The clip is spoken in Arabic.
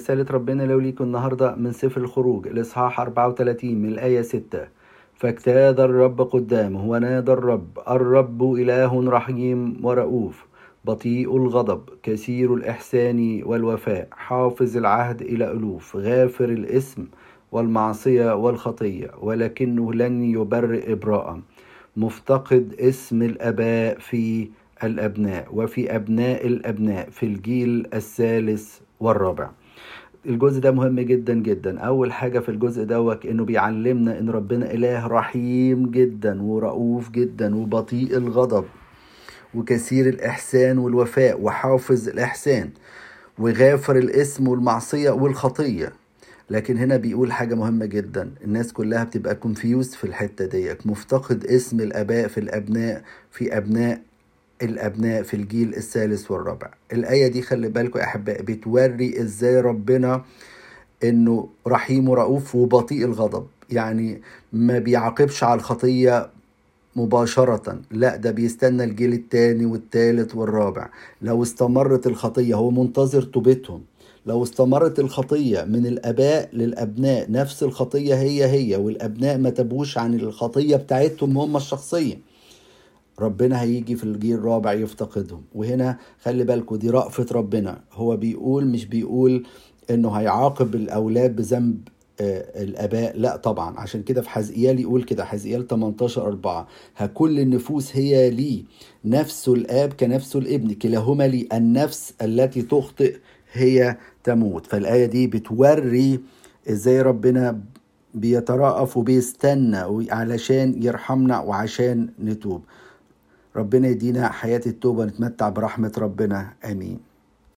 رسالة ربنا لو ليكم النهاردة من سفر الخروج الإصحاح 34 من الآية 6 فاجتاز الرب قدامه ونادى الرب الرب إله رحيم ورؤوف بطيء الغضب كثير الإحسان والوفاء حافظ العهد إلى ألوف غافر الإثم والمعصية والخطية ولكنه لن يبرئ إبراء. مفتقد اسم الآباء في الأبناء وفي أبناء الأبناء في الجيل الثالث والرابع. الجزء ده مهم جدا جدا. أول حاجة في الجزء دوت إنه بيعلمنا إن ربنا إله رحيم جدا ورؤوف جدا وبطيء الغضب وكثير الإحسان والوفاء وحافظ الإحسان وغافر الإسم والمعصية والخطية. لكن هنا بيقول حاجة مهمة جدا. الناس كلها بتبقى confused في الحتة ديت مفتقد اسم الآباء في الأبناء في أبناء الأبناء في الجيل الثالث والرابع. الآية دي خلي بالكم يا احبائي بتوري إزاي ربنا إنه رحيم ورؤوف وبطيء الغضب. يعني ما بيعاقبش على الخطية مباشرة. لا ده بيستنى الجيل التاني والتالت والرابع. لو استمرت الخطية هو منتظر توبتهم. لو استمرت الخطية من الآباء للأبناء نفس الخطية هي هي والأبناء ما تبوش عن الخطية بتاعتهم هم الشخصية. ربنا هيجي في الجيل الرابع يفتقدهم. وهنا خلي بالكم دي رأفة ربنا. هو بيقول مش بيقول إنه هيعاقب الأولاد بذنب الآباء؟ لا طبعا. عشان كده في حزقيال يقول كده حزقيال 18 4 ها كل النفوس هي لي نفس الآب كنفس الابن. كلاهما لي النفس التي تخطئ هي تموت. فالآية دي بتوري إزاي ربنا بيترأف وبيستنى علشان يرحمنا وعشان نتوب. ربنا يدينا حياة التوبة نتمتع برحمة ربنا. آمين.